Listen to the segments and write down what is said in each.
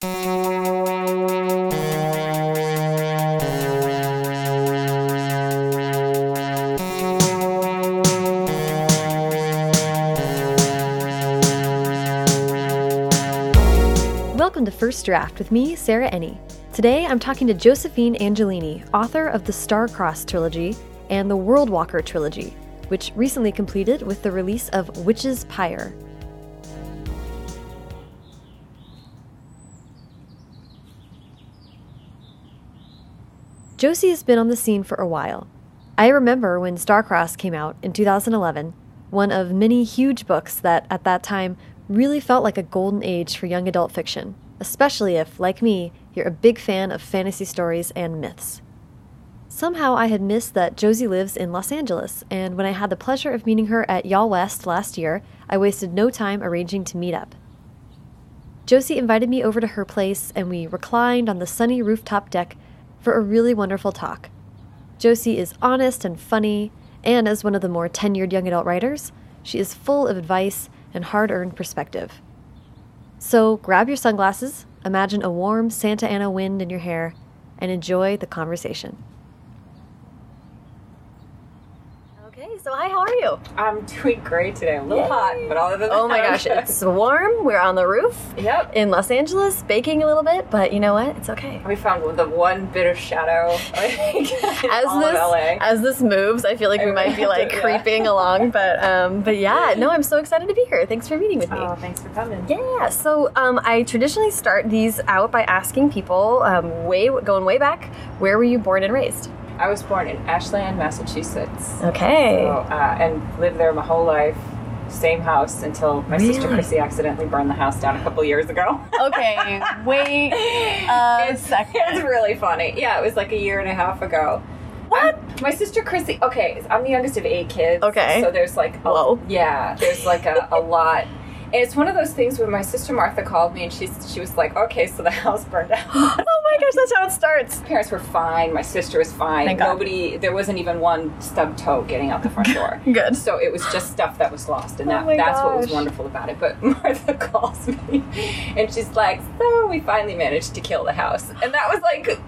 Welcome to First Draft with me, Sarah Enni. Today I'm talking to Josephine Angelini, author of the Star-Crossed trilogy and the Worldwalker trilogy, which recently completed with the release of Witch's Pyre. Josie has been on the scene for a while. I remember when Starcrossed came out in 2011, one of many huge books that, at that time, really felt like a golden age for young adult fiction, especially if, like me, you're a big fan of fantasy stories and myths. Somehow I had missed that Josie lives in Los Angeles, and when I had the pleasure of meeting her at Y'all West last year, I wasted no time arranging to meet up. Josie invited me over to her place, and we reclined on the sunny rooftop deck for a really wonderful talk. Josie is honest and funny, and as one of the more tenured young adult writers, she is full of advice and hard earned perspective. So grab your sunglasses, imagine a warm Santa Ana wind in your hair, and enjoy the conversation. Okay, so hi, how are you? I'm doing great today. I'm a little hot, but other than Oh my that, gosh, it's warm. We're on the roof Yep. in Los Angeles, baking a little bit, but you know what? It's okay. We found the one bit of shadow like, in As this as this moves, I feel like we might be like Yeah. creeping along, but um, but yeah, no, I'm so excited to be here. Thanks for meeting with me. oh, thanks for coming. Yeah, so um, I traditionally start these out by asking people, um, way going way back, where were you born and raised? I was born in Ashland, Massachusetts. Okay. So, uh, and lived there my whole life. Same house until my sister Really? Chrissy accidentally burned the house down a couple years ago. Okay, wait a it's, it's really funny. Yeah, it was like a year and a half ago. What? I'm- my sister Chrissy. Okay, I'm the youngest of eight kids. Okay. So there's like, a, Whoa. yeah, there's like a, a lot. And it's one of those things where my sister Martha called me and she she was like, okay, so the house burned down. Oh my gosh, that's how it starts. parents were fine. My sister was fine. Thank God. Nobody, there wasn't even one stub toe getting out the front door. Good. So it was just stuff that was lost, and Oh that, my that's what was wonderful about it. But Martha calls me, and she's like, "So we finally managed to kill the house," and that was like.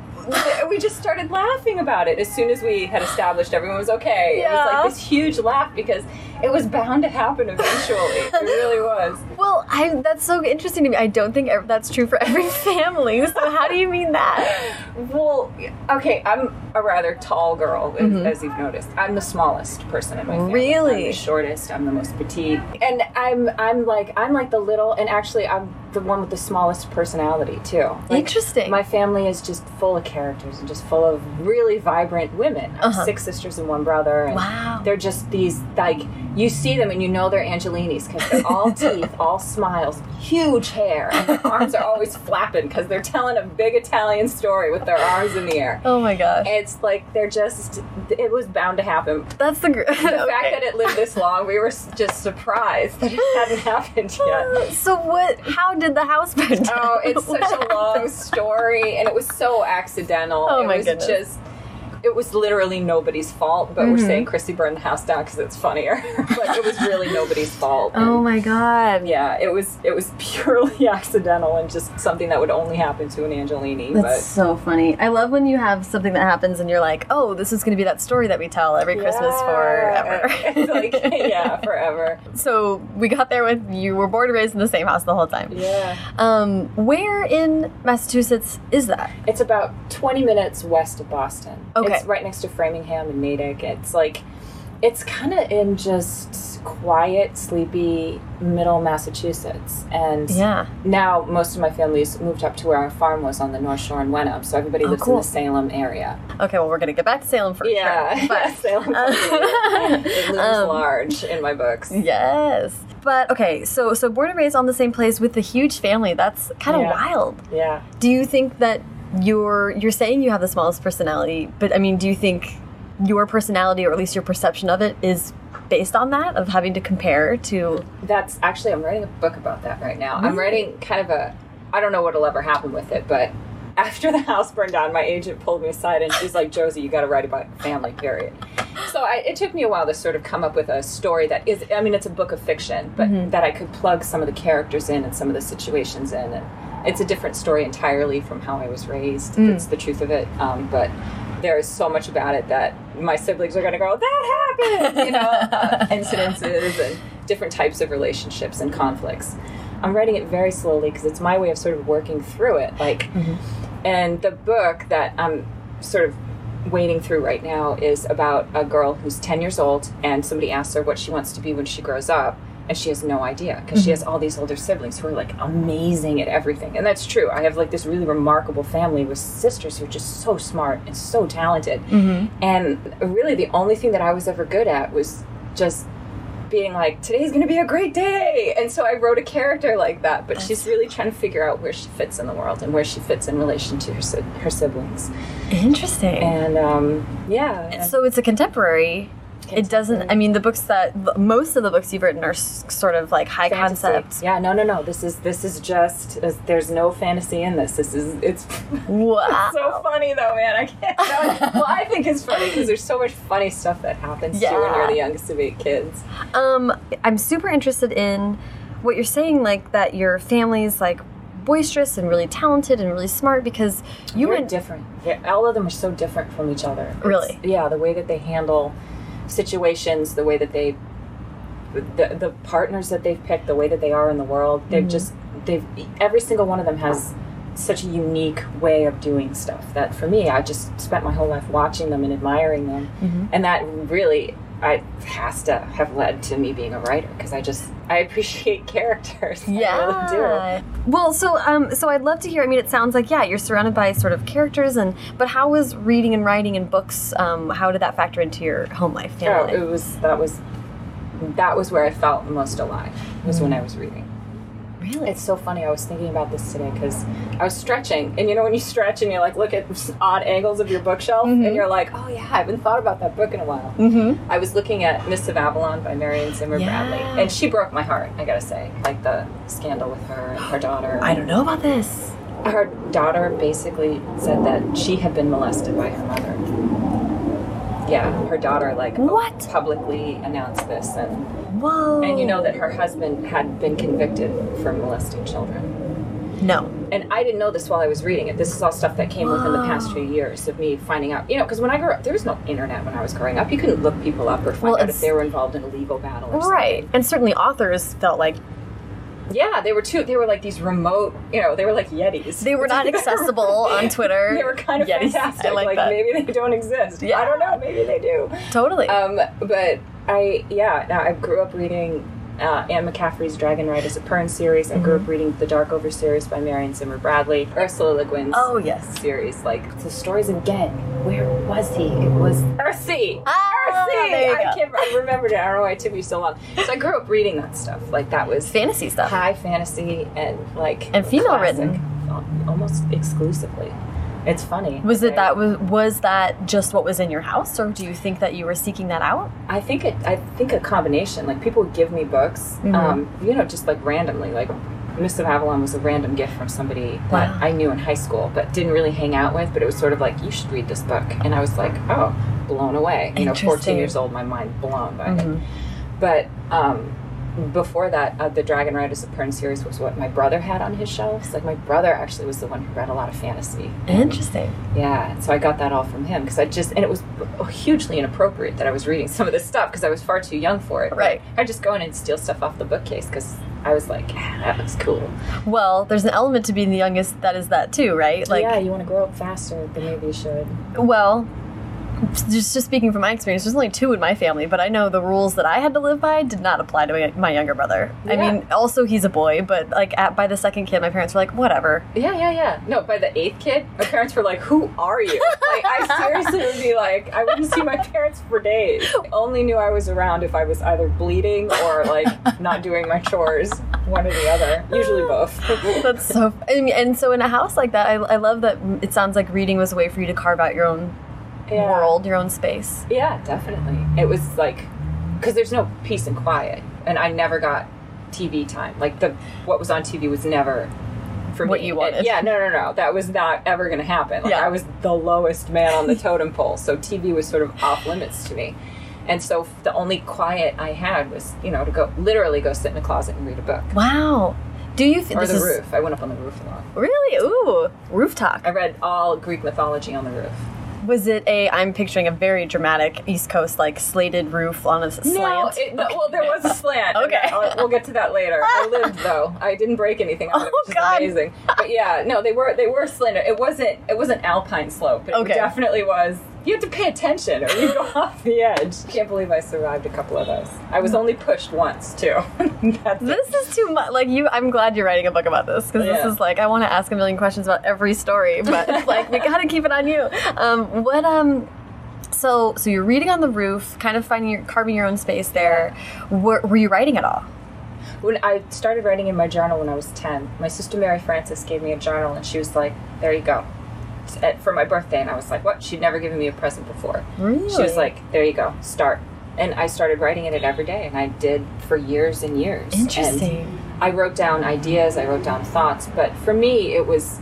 We just started laughing about it as soon as we had established everyone was okay. Yeah. It was like this huge laugh because it was bound to happen eventually. it really was. Well, I that's so interesting to me. I don't think ev- that's true for every family. So how do you mean that? Well, okay, I'm a rather tall girl, as- Mhm. as you've noticed. I'm the smallest person in my family. Really? I'm the shortest. I'm the most petite, and I'm I'm like I'm like the little, and actually I'm the one with the smallest personality too. Like, Interesting. My family is just full of characters and just full of really vibrant women. Uh-huh. six sisters and one brother. And Wow. They're just these like you see them and you know they're Angelinis because they're all teeth, all smiles, huge hair, and their arms are always flapping because they're telling a big Italian story with their arms in the air. oh my gosh. It's like they're just it was bound to happen. That's the gr- The fact that it lived this long, we were just surprised that it hadn't happened yet. So what? How did the house burn down? Oh, it's such a long story, and it was so accidental. Oh it my was goodness. just. It was literally nobody's fault, but Mhm. we're saying Chrissy burned the house down because it's funnier. but it was really nobody's fault. Oh And, my god. yeah, it was it was purely accidental and just something that would only happen to an Angelini. That's so funny. I love when you have something that happens and you're like, oh, this is going to be that story that we tell every but Christmas forever. Like yeah, forever. so we got there with you were born and raised in the same house the whole time. Yeah. Um, where in Massachusetts is that? It's about 20 minutes west of Boston. Okay. It's right next to Framingham and Natick. It's like, it's kind of in just quiet, sleepy middle Massachusetts. And Yeah. now most of my family's moved up to where our farm was on the North Shore in Wenham. So everybody Oh, lives cool. in the Salem area. Okay, well, we're going to get back to Salem for Yeah. sure. But, Salem. Uh, it looms um, large in my books. yes. But okay, so so born and raised on the same place with a huge family. That's kind of Yeah. wild. Yeah. Do you think that you're you're saying you have the smallest personality, but I mean, do you think your personality or at least your perception of it is based on that of having to compare to That's actually, I'm writing a book about that right now. I'm writing kind of a, I don't know what'll ever happen with it, but after the house burned down, my agent pulled me aside and she's like, Josie, you got to write about family, period. So I, it took me a while to sort of come up with a story that is, I mean, it's a book of fiction, but Mhm. that I could plug some of the characters in and some of the situations in. And it's a different story entirely from how I was raised. Mm. It's the truth of it. Um, but there is so much about it that my siblings are going to go, that happened, you know, uh, incidences and different types of relationships and conflicts. I'm writing it very slowly because it's my way of sort of working through it. Like, and the book that I'm sort of wading through right now is about a girl who's 10 years old and somebody asks her what she wants to be when she grows up and she has no idea because she has all these older siblings who are like amazing at everything. And that's true. I have like this really remarkable family with sisters who are just so smart and so talented. And really the only thing that i was ever good at was just being like today's going to be a great day! And so i wrote a character like that but she's really trying to figure out where she fits in the world and where she fits in relation to her, her siblings. Interesting. and um, yeah. So it's a contemporary. It doesn't. I mean, the books that most of the books you've written are sort of like high fantasy. concept. Yeah, no, no, no. This is this is just there's no fantasy in this. This is it's Wow. so funny though, man. I can't. Well, I think it's funny because there's so much funny stuff that happens to you when you're the youngest of eight kids. Um, I'm super interested in what you're saying, like that your family's like boisterous and really talented and really smart because you You're different. They're- all of them are so different from each other. It's- Really? yeah, the way that they handle situations, the way that they, the the partners that they've picked, the way that they are in the world. They've mm-hmm. just they've every single one of them has such a unique way of doing stuff that for me, I just spent my whole life watching them and admiring them, mm-hmm. and that really. I has to have led to me being a writer because I just I appreciate characters. I really do. Yeah. Well, so um, so I'd love to hear. I mean, it sounds like yeah, you're surrounded by sort of characters, and but how was reading and writing and books? Um, how did that factor into your home life? Oh, Family? it was that was that was where I felt most alive. Was when I was reading. Really? It's so funny. I was thinking about this today because I was stretching, and you know when you stretch and you're like look at odd angles of your bookshelf, and you're like, oh yeah, I haven't thought about that book in a while. mm-hmm. I was looking at Mists of Avalon by Marion Zimmer Bradley, and she broke my heart. I gotta say, like the scandal with her and her daughter. I don't know about this. Her daughter basically said that she had been molested by her mother. Yeah, her daughter like What? publicly announced this, and Whoa. and you know that her husband had been convicted for molesting children. No. And I didn't know this while I was reading it. This is all stuff that came within the past few years of me finding out. You know, because when I grew up, there was no internet when I was growing up. You couldn't look people up or find Well, out if they were involved in a legal battle or something. Right. And certainly authors felt like Yeah, they were too. They were like these remote. You know, they were like yetis. they were not accessible on Twitter. They were kind of Yetis. fantastic. I like, that. maybe they don't exist. Yeah. I don't know. Maybe they do. Totally. Um, but I, yeah, Now I grew up reading uh, Anne McCaffrey's Dragon Riders of Pern series. I grew Mm-hmm. up reading the Darkover series by Marion Zimmer Bradley, Ursula Le Guin's oh yes. series. Like the stories again. Where was he? It was Earthsea. Ah. I can't. I remembered it. I don't know why it took me so long. So I grew up reading that stuff. Like that was Fantasy stuff. high fantasy and like And female classic, written. almost exclusively. It's funny. Was it that was was that just what was in your house, or do you think that you were seeking that out? I think it. I think a combination. Like people would give me books, Mhm. um, you know, just like randomly. Like Mists of Avalon was a random gift from somebody that Wow. I knew in high school, but didn't really hang out with. But it was sort of like you should read this book, and I was like, oh, blown away. You know, fourteen years old, my mind blown by Mhm. it. But um, before that, uh, the Dragon Riders of Pern series was what my brother had on his shelves. Like my brother actually was the one who read a lot of fantasy. Interesting. Yeah, so I got that all from him because I just and it was hugely inappropriate that I was reading some of this stuff because I was far too young for it. Right. I'd just go in and steal stuff off the bookcase because I was like, ah, that looks cool. Well, there's an element to being the youngest that is that too, right? Like, yeah, you want to grow up faster than maybe you should. well, just just speaking from my experience, there's only two in my family, but I know the rules that I had to live by did not apply to my, my younger brother. I mean, also he's a boy, but like at by the second kid, my parents were like, whatever. Yeah, yeah, yeah. No, by the eighth kid, my parents were like, "Who are you?" Like, I seriously would be like, I wouldn't see my parents for days. I only knew I was around if I was either bleeding or like not doing my chores, one or the other. Usually both. That's so. Mean, and so in a house like that, I, I love that it sounds like reading was a way for you to carve out your own Yeah. world, your own space. Yeah, definitely. It was like because there's no peace and quiet, and I never got TV time. Like the what was on TV was never for What me. you It- wanted. yeah, no, no, no. That was not ever going to happen. Like Yeah. I was the lowest man on the totem pole, so TV was sort of off limits to me. And so the only quiet I had was, you know, to go literally go sit in a closet and read a book. Wow. Do you? Or this the is- roof. I went up on the roof a lot. Really? Ooh, roof talk. I read all Greek mythology on the roof. Was it a? I'm picturing a very dramatic East Coast like slated roof on a slant. No, it, no well, there was a slant. Okay. We'll get to that later. I lived though. I didn't break anything on it, Oh, is God. amazing. But yeah, no, they were they were slanted. It wasn't it wasn't alpine slope. It Okay. definitely was. You have to pay attention, or you go off the edge. Can't believe I survived a couple of those. I was only pushed once too. This is too much. Like you, I'm glad you're writing a book about this because Yeah. this is like I want to ask a million questions about every story, but it's like we gotta keep it on you. Um, what um, so so you're reading on the roof, kind of finding your carving your own space there. Were, were you writing at all? When I started writing in my journal when I was 10, my sister Mary Frances gave me a journal and she was like, there you go. At- For my birthday, and I was like, what? She'd never given me a present before. She was like, there you go, start. And I started writing in it every day, and I did for years and years. Interesting. And I wrote down ideas, I wrote down thoughts, but for me, it was,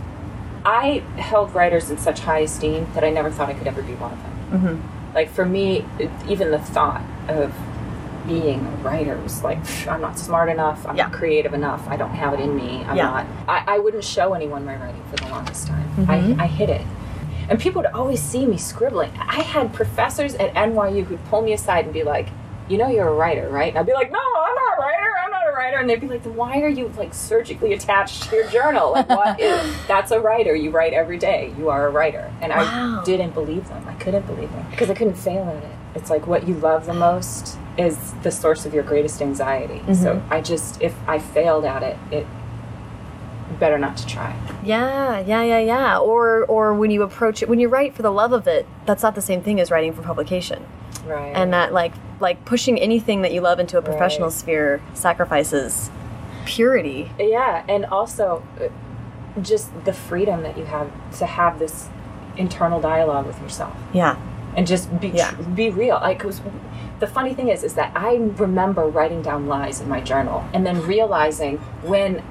I held writers in such high esteem that I never thought I could ever be one of them. Mm-hmm. Like for me, even the thought of being writers. like, "Pff, I'm not smart enough, I'm Yeah. not creative enough, I don't have it in me, I'm Yeah. not. I, I wouldn't show anyone my writing for the longest time. Mhm. I, I hid it. And people would always see me scribbling. I had professors at NYU who'd pull me aside and be like, you know you're a writer, right? And I'd be like, no, I'm not a writer, I'm not a writer. And they'd be like, then why are you like surgically attached to your journal? Like what is, that's a writer. You write every day. You are a writer. And Wow. I didn't believe them. I couldn't believe them because I couldn't fail at it. It's like what you love the most is the source of your greatest anxiety. So I just, if I failed at it, it better not to try. Yeah, yeah, yeah, yeah. Or or when you approach it, when you write for the love of it, that's not the same thing as writing for publication. Right. And that like like pushing anything that you love into a professional Right. sphere sacrifices purity. Yeah, and also uh, just the freedom that you have to have this internal dialogue with yourself Yeah. and just be Yeah. be real. Like, the funny thing is, is that I remember writing down lies in my journal and then realizing when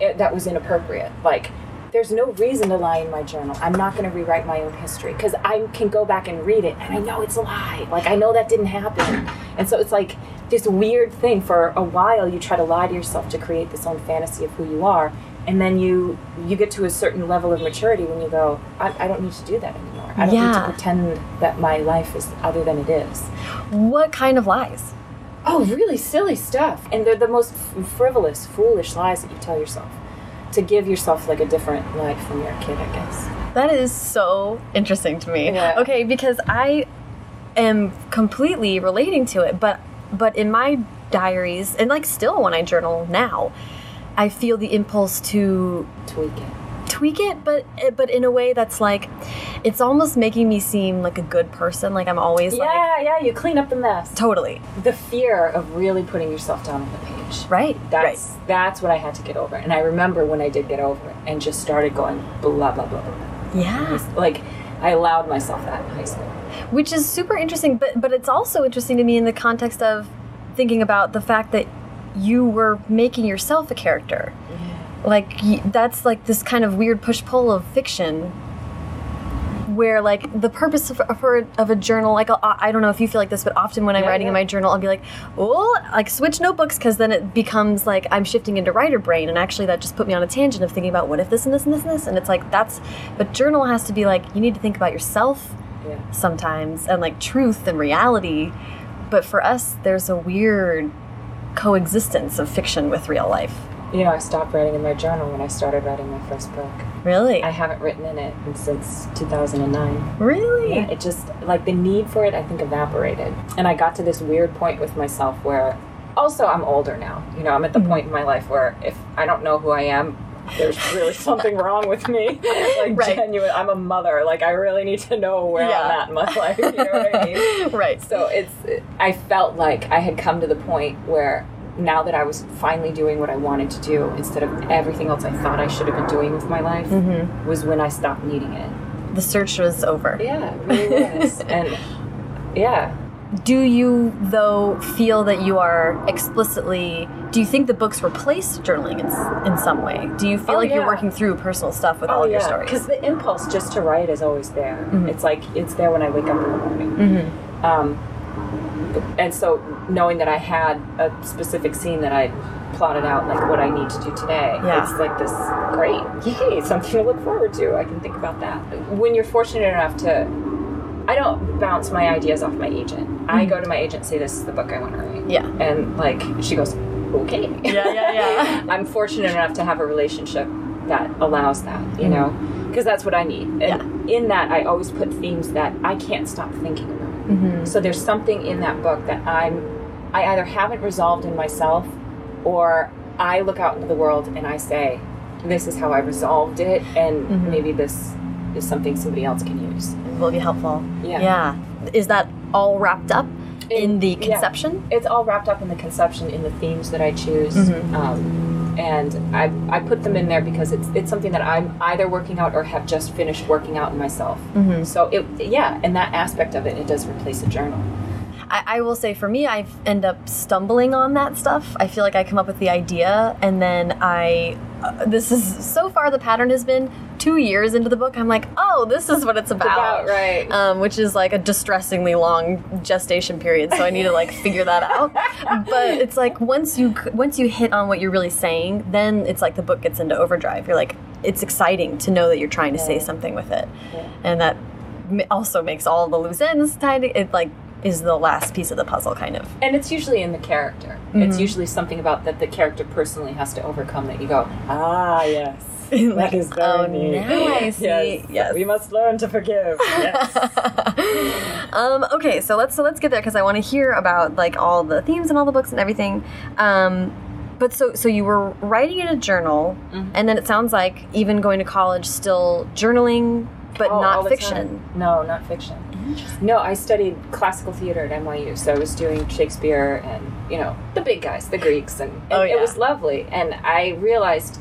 it, that was inappropriate. Like, there's no reason to lie in my journal. I'm not going to rewrite my own history because I can go back and read it and I know it's a lie. Like, I know that didn't happen. And so it's like this weird thing. For a while, you try to lie to yourself to create this own fantasy of who you are. And then you you get to a certain level of maturity when you go, I, I don't need to do that anymore. I don't need Yeah. to pretend that my life is other than it is. What kind of lies? Oh, really silly stuff. And they're the most frivolous, foolish lies that you tell yourself to give yourself like a different life when you're a kid, I guess. That is so interesting to me. Yeah. Okay, because I am completely relating to it, but but in my diaries and like still when I journal now, I feel the impulse to Tweak it. Tweak it, but eh, but in a way that's like it's almost making me seem like a good person. Like I'm always like Yeah, yeah, you clean up the mess. totally The fear of really putting yourself down on the page. right. That's right. that's what I had to get over. And I remember when I did get over it and just started going blah blah blah blah. blah. Yeah. Like I allowed myself that in high school. which is super interesting but but it's also interesting to me in the context of thinking about the fact that you were making yourself a character like that's like this kind of weird push pull of fiction where like the purpose of, of, a- of a journal like I I don't know if you feel like this but often when I'm Yeah, writing in my journal I'll be like oh like switch notebooks because then it becomes like I'm shifting into writer brain. And actually that just put me on a tangent of thinking about what if this and this and this and this? And it's like that's but journal has to be like you need to think about yourself Yeah. sometimes and like truth and reality. But for us there's a weird coexistence of fiction with real life You know, I stopped writing in my journal when I started writing my first book. really I haven't written in it since 2009. really Yeah, it just like the need for it I think evaporated. And I got to this weird point with myself where also I'm older now. You know, I'm at the Mm-hmm. point in my life where if I don't know who I am, there's really something wrong with me. like Right. genuine I'm a mother. Like I really need to know where Yeah. I'm at in my life. You know what I mean? right So it's I felt like I had come to the point where now that I was finally doing what I wanted to do instead of everything else I thought I should have been doing with my life Mm-hmm. was when I stopped needing it. the search was over Yeah, it really was. and yeah. do you though feel that you are explicitly do you think the books replace journaling in, in some way do you feel Oh, like you're working through personal stuff with all of your stories Because the impulse just to write is always there. Mhm. It's like it's there when I wake up in the morning. mm-hmm. Um, and so knowing that I had a specific scene that I plotted out like what I need to do today. Yeah. It's like this great, yay, something to look forward to. I can think about that. When you're fortunate enough to, I don't bounce my ideas off my agent. I mm. go to my agent say, this is the book I want to write. Yeah. And like, she goes, okay. Yeah, yeah, yeah. I'm fortunate enough to have a relationship that allows that, you mm. know, because that's what I need. And in that, I always put themes that I can't stop thinking about. Mm-hmm. So there's something in that book that I'm, I either haven't resolved in myself, or I look out into the world and I say, this is how I resolved it, and Mm-hmm. maybe this is something somebody else can use. It Will be helpful. Yeah. Yeah. Is that all wrapped up in, In- the yeah. conception? It's all wrapped up in the conception, in the themes that I choose. Mm-hmm. Um, and I, I put them in there because it's it's something that I'm either working out or have just finished working out in myself. Mm-hmm. So it yeah, and that aspect of it, it does replace a journal. I, I will say for me, I end up stumbling on that stuff. I feel like I come up with the idea, and then I. Uh, this is so far the pattern has been two years into the book. I'm like, oh, this is what it's about, About right. Um, which is like a distressingly long gestation period. So I need to like figure that out. But it's like once you once you hit on what you're really saying, then it's like the book gets into overdrive. You're like, it's exciting to know that you're trying to say something with it, Yeah. and that also makes all the loose ends tied. It like is the last piece of the puzzle, kind of. And it's usually in the character. Mm-hmm. It's usually something about that the character personally has to overcome that you go, ah, yes. Like, that is very oh, me. now I see. Yes. Yes. We must learn to forgive. Yes. um, okay, so let's so let's get there because I want to hear about like all the themes and all the books and everything. Um, but so so you were writing in a journal, Mm-hmm. and then it sounds like even going to college, still journaling, but Oh, not fiction. time. No, not fiction. No, I studied classical theater at NYU, so I was doing Shakespeare and you know the big guys, the Greeks, and, and Oh, yeah. it was lovely. And I realized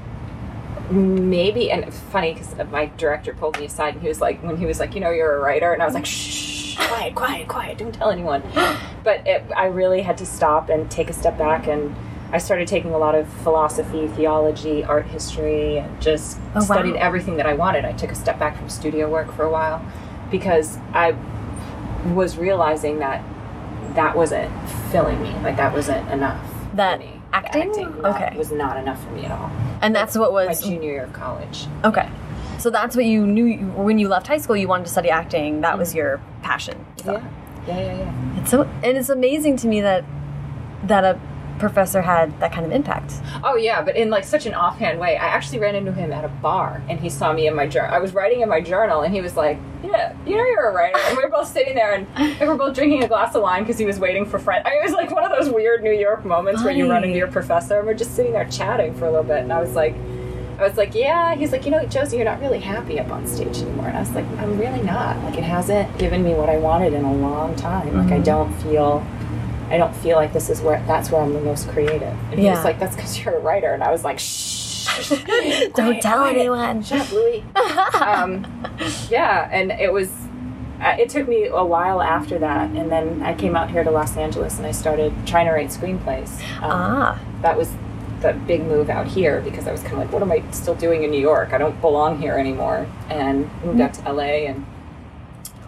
maybe, and funny because my director pulled me aside and he was like, when he was like, you know, you're a writer, and I was like, shh, quiet, quiet, quiet, don't tell anyone. But it, I really had to stop and take a step back and. I started taking a lot of philosophy, theology, art history, and just Oh, wow. studied everything that I wanted. I took a step back from studio work for a while because I was realizing that that wasn't filling me. Like that wasn't enough. for That acting? not- Okay. was not enough for me at all. And that's what was My junior year of college. okay. So that's what you knew you- when you left high school. You wanted to study acting. That Mm-hmm. was your passion. you. Yeah, yeah, yeah, yeah. It's so and it's amazing to me that that a professor had that kind of impact. Oh yeah, but in like such an offhand way. I actually ran into him at a bar, and he saw me in my journal. I was writing in my journal, and he was like, "Yeah, you know you're a writer." And we were both sitting there, and we were both drinking a glass of wine because he was waiting for friends. I mean, it was like one of those weird New York moments where you run into your professor, and we're just sitting there chatting for a little bit. And I was like, I was like, "Yeah." He's like, "You know, Josie, you're not really happy up on stage anymore." And I was like, "I'm really not. Like, it hasn't given me what I wanted in a long time. Like, I mm-hmm. don't feel." I don't feel like this is where that's where I'm the most creative. And he was like, "That's because you're a writer," and I was like, "Shh, Don't quiet, tell quiet. anyone. Shut up, Louis." um, yeah, and it was. Uh, it took me a while after that, and then I came out here to Los Angeles, and I started trying to write screenplays. Um, Ah, That was the big move out here because I was kind of like, "What am I still doing in New York? I don't belong here anymore." And moved out to LA and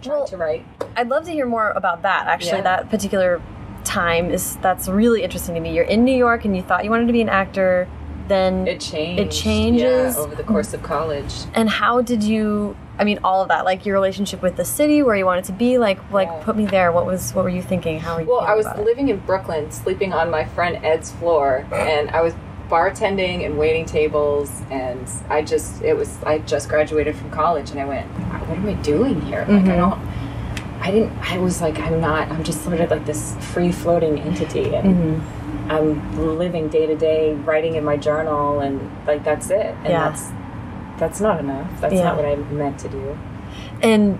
tried Well, to write. I'd love to hear more about that. Actually, Yeah. that particular time is that's really interesting to me. You're in New York and you thought you wanted to be an actor, then It changed. It changes. yeah, over the course of college. and how did you? I mean, all of that, like your relationship with the city, where you wanted to be, like, like Yeah. put me there. What was, what were you thinking? How were you? Well, I was living in Brooklyn, sleeping on my friend Ed's floor, and I was bartending and waiting tables, and I just it was I just graduated from college, and I went, what am I doing here? Like I Mhm. don't. I didn't. I was like, I'm not. I'm just sort of like this free floating entity, and Mhm. I'm living day to day, writing in my journal, and like that's it. And Yeah. that's that's not enough. That's Yeah. not what I meant to do. And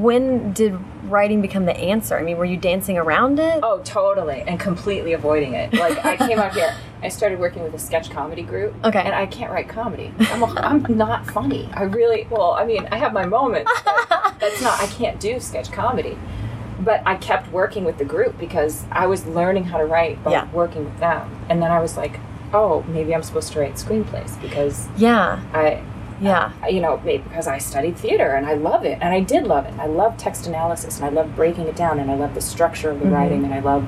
when did writing become the answer? I mean, were you dancing around it? Oh, totally, and completely avoiding it. Like I came out here, I started working with a sketch comedy group. Okay. and I can't write comedy. I'm, a, I'm not funny. I really, well, I mean, I have my moments, but that's not. I can't do sketch comedy. But I kept working with the group because I was learning how to write by Yeah. working with them, and then I was like, oh, maybe I'm supposed to write screenplays because Yeah, I yeah, you know, because I studied theater and I love it, and I did love it. I love text analysis, and I love breaking it down, and I love the structure of the Mhm. writing, and I love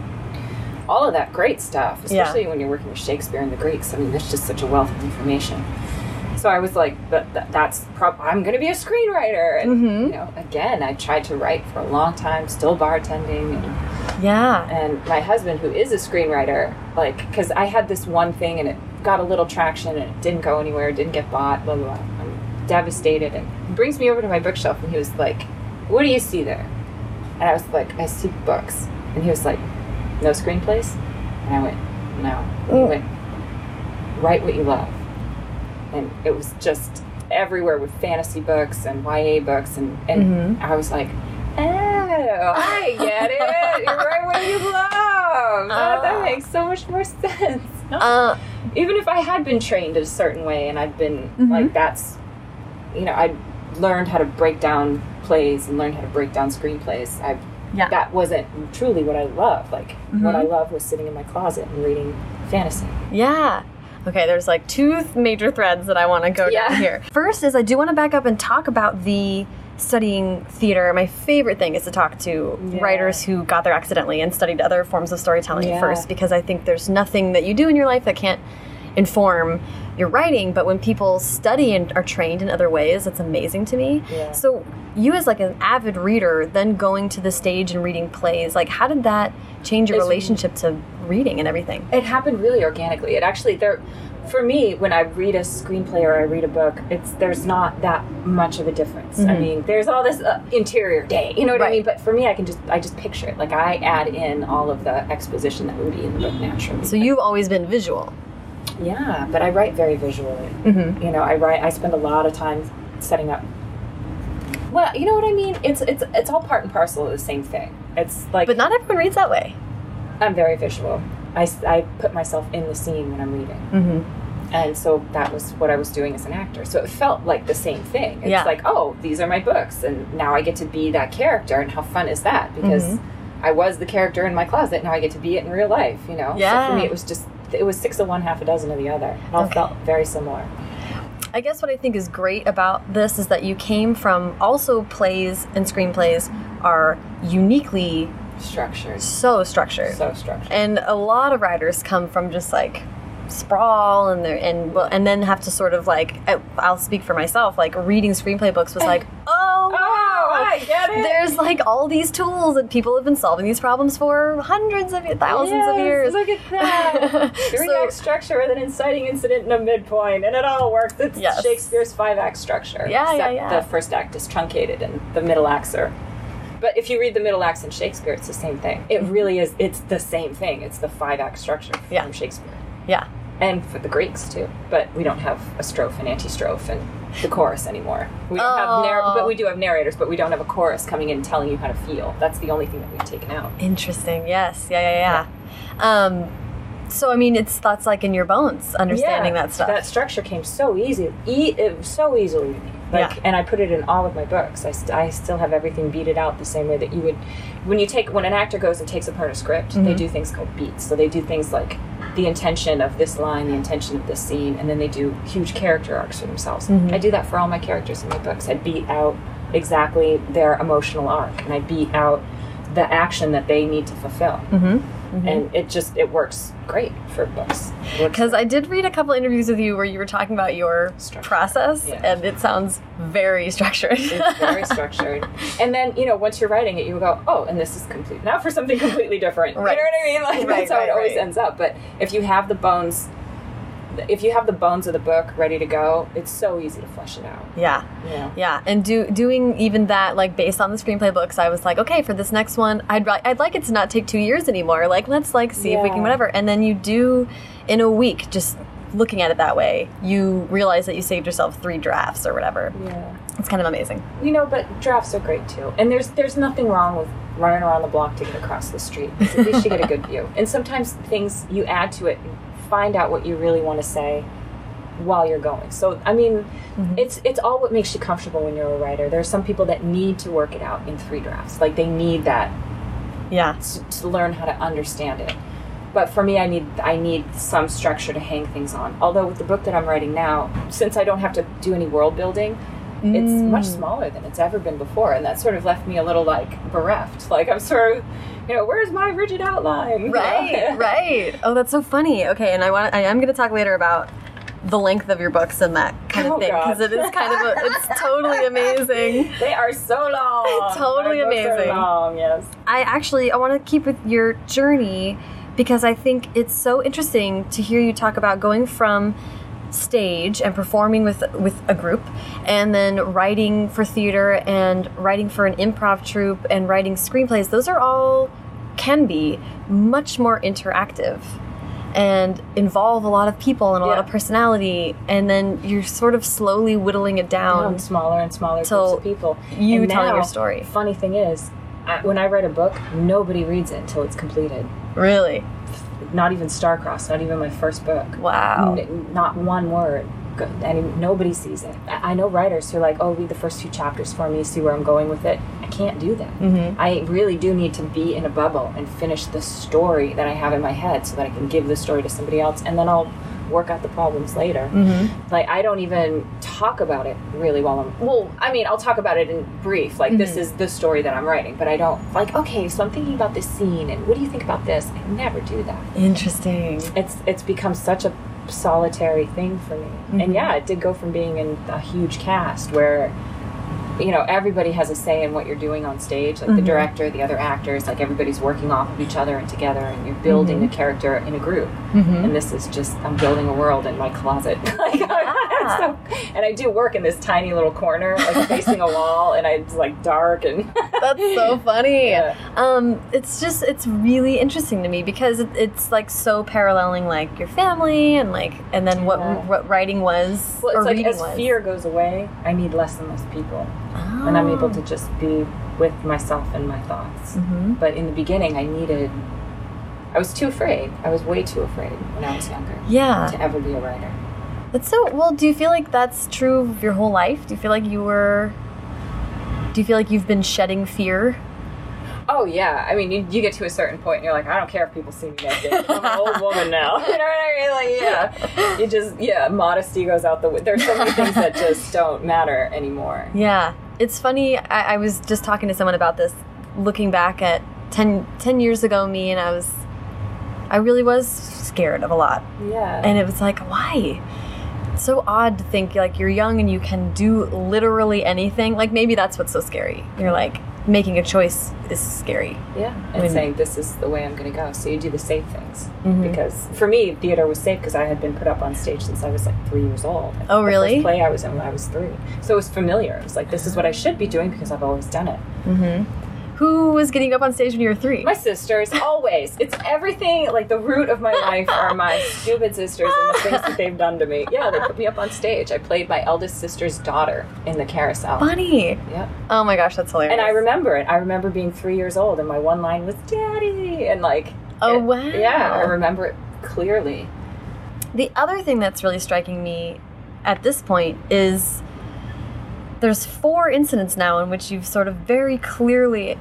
all of that great stuff, especially when you're working with Shakespeare and the Greeks. I mean, there's just such a wealth of information. So I was like, that, that, that's prob- I'm going to be a screenwriter. And, Mhm. you know, again, I tried to write for a long time, still bartending. And, Yeah. and my husband, who is a screenwriter, like, because I had this one thing and it got a little traction and it didn't go anywhere, didn't get bought, blah, blah, blah. Devastated. And he brings me over to my bookshelf and he was like, What do you see there? And I was like, I see books. And he was like, No screenplays? And I went, No. And he Mm. went, Write what you love. And it was just everywhere with fantasy books and YA books. And, and Mhm. I was like, Oh, I get it. You write what you love. That, that Ah. makes so much more sense. Uh, Even if I had been trained a certain way and I'd been Mhm. like, that's, you know, I'd learned how to break down plays and learned how to break down screenplays. I Yeah. that wasn't truly what I love. Like what Mhm. I love was sitting in my closet and reading fantasy. Yeah. Okay, there's like two th- major threads that I want to go Yeah. down here. First is I do want to back up and talk about the studying theater. My favorite thing is to talk to Yeah. writers who got there accidentally and studied other forms of storytelling Yeah. first because I think there's nothing that you do in your life that can't inform your writing, but when people study and are trained in other ways, it's amazing to me. Yeah. So, you as like an avid reader, then going to the stage and reading plays, like how did that change your It's- relationship to reading and everything? It happened really organically. It actually there for me when I read a screenplay or I read a book, it's there's not that much of a difference. I Mhm. mean, there's all this uh, interior day, you know what I mean? But for me, I can just I just picture it. Like I add in all of the exposition that would be in the book naturally. So you've always been visual. Yeah, but I write very visually. Mm-hmm. You know, I write. I spend a lot of time setting up. Well, you know what I mean. It's it's it's all part and parcel of the same thing. It's like But not everyone reads that way. I'm very visual. I, I put myself in the scene when I'm reading. Mm-hmm. And so that was what I was doing as an actor. So it felt like the same thing. It's Yeah. like, oh, these are my books, and now I get to be that character, and how fun is that? Because Mhm. I was the character in my closet, now I get to be it in real life. You know. Yeah. So for me, it was just it was six of one, half a dozen of the other. It all Okay. felt very similar. I guess what I think is great about this is that you came from also plays and screenplays are uniquely Structures. so structured. So structured. and a lot of writers come from just like sprawl and they're and well and then have to sort of like I'll speak for myself like reading screenplay books was like oh Oh, I get it. there's like all these tools that people have been solving these problems for hundreds of thousands of years Look at that. Three So- act structure with an inciting incident and a midpoint, and it all works. It's Yes. Shakespeare's five act structure. Yeah, yeah, except yeah. The first act is truncated, and the middle acts are. But if you read the middle acts in Shakespeare, it's the same thing. It mm-hmm. really is. It's the same thing. It's the five act structure from Yeah. Shakespeare, yeah and for the Greeks too. But we don't have a strophe and antistrophe and the chorus anymore. We don't have narr- Oh. but we do have narrators, but we don't have a chorus coming in telling you how to feel. That's the only thing that we've taken out. Interesting. Yes. Yeah. Yeah. Yeah. Um, so I mean, it's that's like in your bones, understanding Yeah, that stuff. That structure came so easy, e- so easily to me. Like, Yeah. and I put it in all of my books. I, st- I still have everything beated out the same way that you would, when you take when an actor goes and takes apart a script, they Mhm. do things called beats. So they do things like the intention of this line, the intention of this scene, and then they do huge character arcs for themselves. Mhm. I do that for all my characters in my books. I beat out exactly their emotional arc, and I beat out the action that they need to fulfill. mm-hmm. Mm-hmm. And it just it works great for books. Because. I did read a couple interviews with you where you were talking about your process, Yeah. and it sounds very structured. it's very structured. And then, you know, once you're writing it, you go, oh, and this is complete. Now for something completely different. Right. You know what I mean? Like, Right, that's how right, it always ends up. But if you have the bones, if you have the bones of the book ready to go, it's so easy to flesh it out. yeah. Know? Yeah, and do doing even that like based on the screenplay books, I was like, okay, for this next one, I'd I'd like it to not take two years anymore. Like, let's like see if we can whatever. And then you do in a week, just looking at it that way, you realize that you saved yourself three drafts or whatever. Yeah. It's kind of amazing. You know, but drafts are great too. And there's there's nothing wrong with running around the block to get across the street. At least you get a good view. And sometimes things you add to it, find out what you really want to say while you're going. So I mean, mm-hmm. it's it's all what makes you comfortable when you're a writer. There are some people that need to work it out in three drafts. Like they need that Yeah. to, to learn how to understand it. But for me, I need I need some structure to hang things on. Although with the book that I'm writing now, since I don't have to do any world building, it's much Mm. smaller than it's ever been before, and that sort of left me a little like bereft. Like I'm sort of, you know, where's my rigid outline? Right, right. Oh, that's so funny. Okay, and I want I am going to talk later about the length of your books and that kind of Oh, thing because it is kind of a, it's totally amazing. They are so long. Totally My books are amazing. long, yes. I actually I want to keep with your journey because I think it's so interesting to hear you talk about going from stage and performing with with a group and then writing for theater and writing for an improv troupe and writing screenplays those are all can be much more interactive and involve a lot of people and a lot of personality and then you're sort of slowly whittling it down Um, smaller and smaller Till groups of people. you And telling your story. Funny thing is, when I write a book, nobody reads it until it's completed. really Not even Starcrossed, not even my first book. wow N- not one word. And nobody sees it. I I know writers who are like, "Oh, read the first two chapters for me, see where I'm going with it." I can't do that. Mhm. I really do need to be in a bubble and finish the story that I have in my head, so that I can give the story to somebody else, and then I'll work out the problems later. Mhm. Like I don't even talk about it really while I'm. Well, I mean, I'll talk about it in brief. Like this Mhm. is the story that I'm writing, but I don't like. Okay, so I'm thinking about this scene, and what do you think about this? I never do that interesting it's it's become such a solitary thing for me. Mhm. And yeah, it did go from being in a huge cast where you know everybody has a say in what you're doing on stage like the Mhm. director the other actors like everybody's working off of each other and together and you're building Mhm. a character in a group Mhm. and this is just i'm building a world in my closet like Yeah. so, and i do work in this tiny little corner like facing a wall and I, it's like dark and That's so funny. Yeah. Um, it's just it's really interesting to me because it, it's like so paralleling like your family and like and then what Yeah. what writing was well or it's like reading as was. fear goes away i need less and less people oh. and I'm able to just be with myself and my thoughts. hmm But in the beginning, I needed, I was too afraid. I was way too afraid when I was younger Yeah, to ever be a writer. that's so. Well, do you feel like that's true of your whole life? Do you feel like you were? Do you feel like you've been shedding fear? Oh yeah, I mean, you, you get to a certain point, and you're like, I don't care if people see me naked. I'm an old woman now. You know what I mean? Like, yeah, you just yeah, modesty goes out the. window. There's so many things that just don't matter anymore. Yeah, it's funny. I, I was just talking to someone about this, looking back at 10, 10 years ago, me, and I was, I really was scared of a lot. Yeah, And it was like, why? It's so odd to think like you're young and you can do literally anything. Like maybe that's what's so scary. You're like making a choice is scary. yeah, and When- saying this is the way I'm going to go. So you do the safe things. Mhm. because for me theater was safe because i had been put up on stage since i was like three years old I Oh, the really? first play i was in when i was three so it was familiar it was like this is what i should be doing because i've always done it hmm Who was getting up on stage when you were three? my sisters always it's everything like the root of my life are my stupid sisters and the things that they've done to me yeah they put me up on stage i played my eldest sister's daughter in the carousel Funny. yeah Oh my gosh, that's hilarious. and i remember it i remember being three years old and my one line was daddy and like Oh it- wow. yeah i remember it clearly The other thing that's really striking me at this point is there's four incidents now in which you've sort of very clearly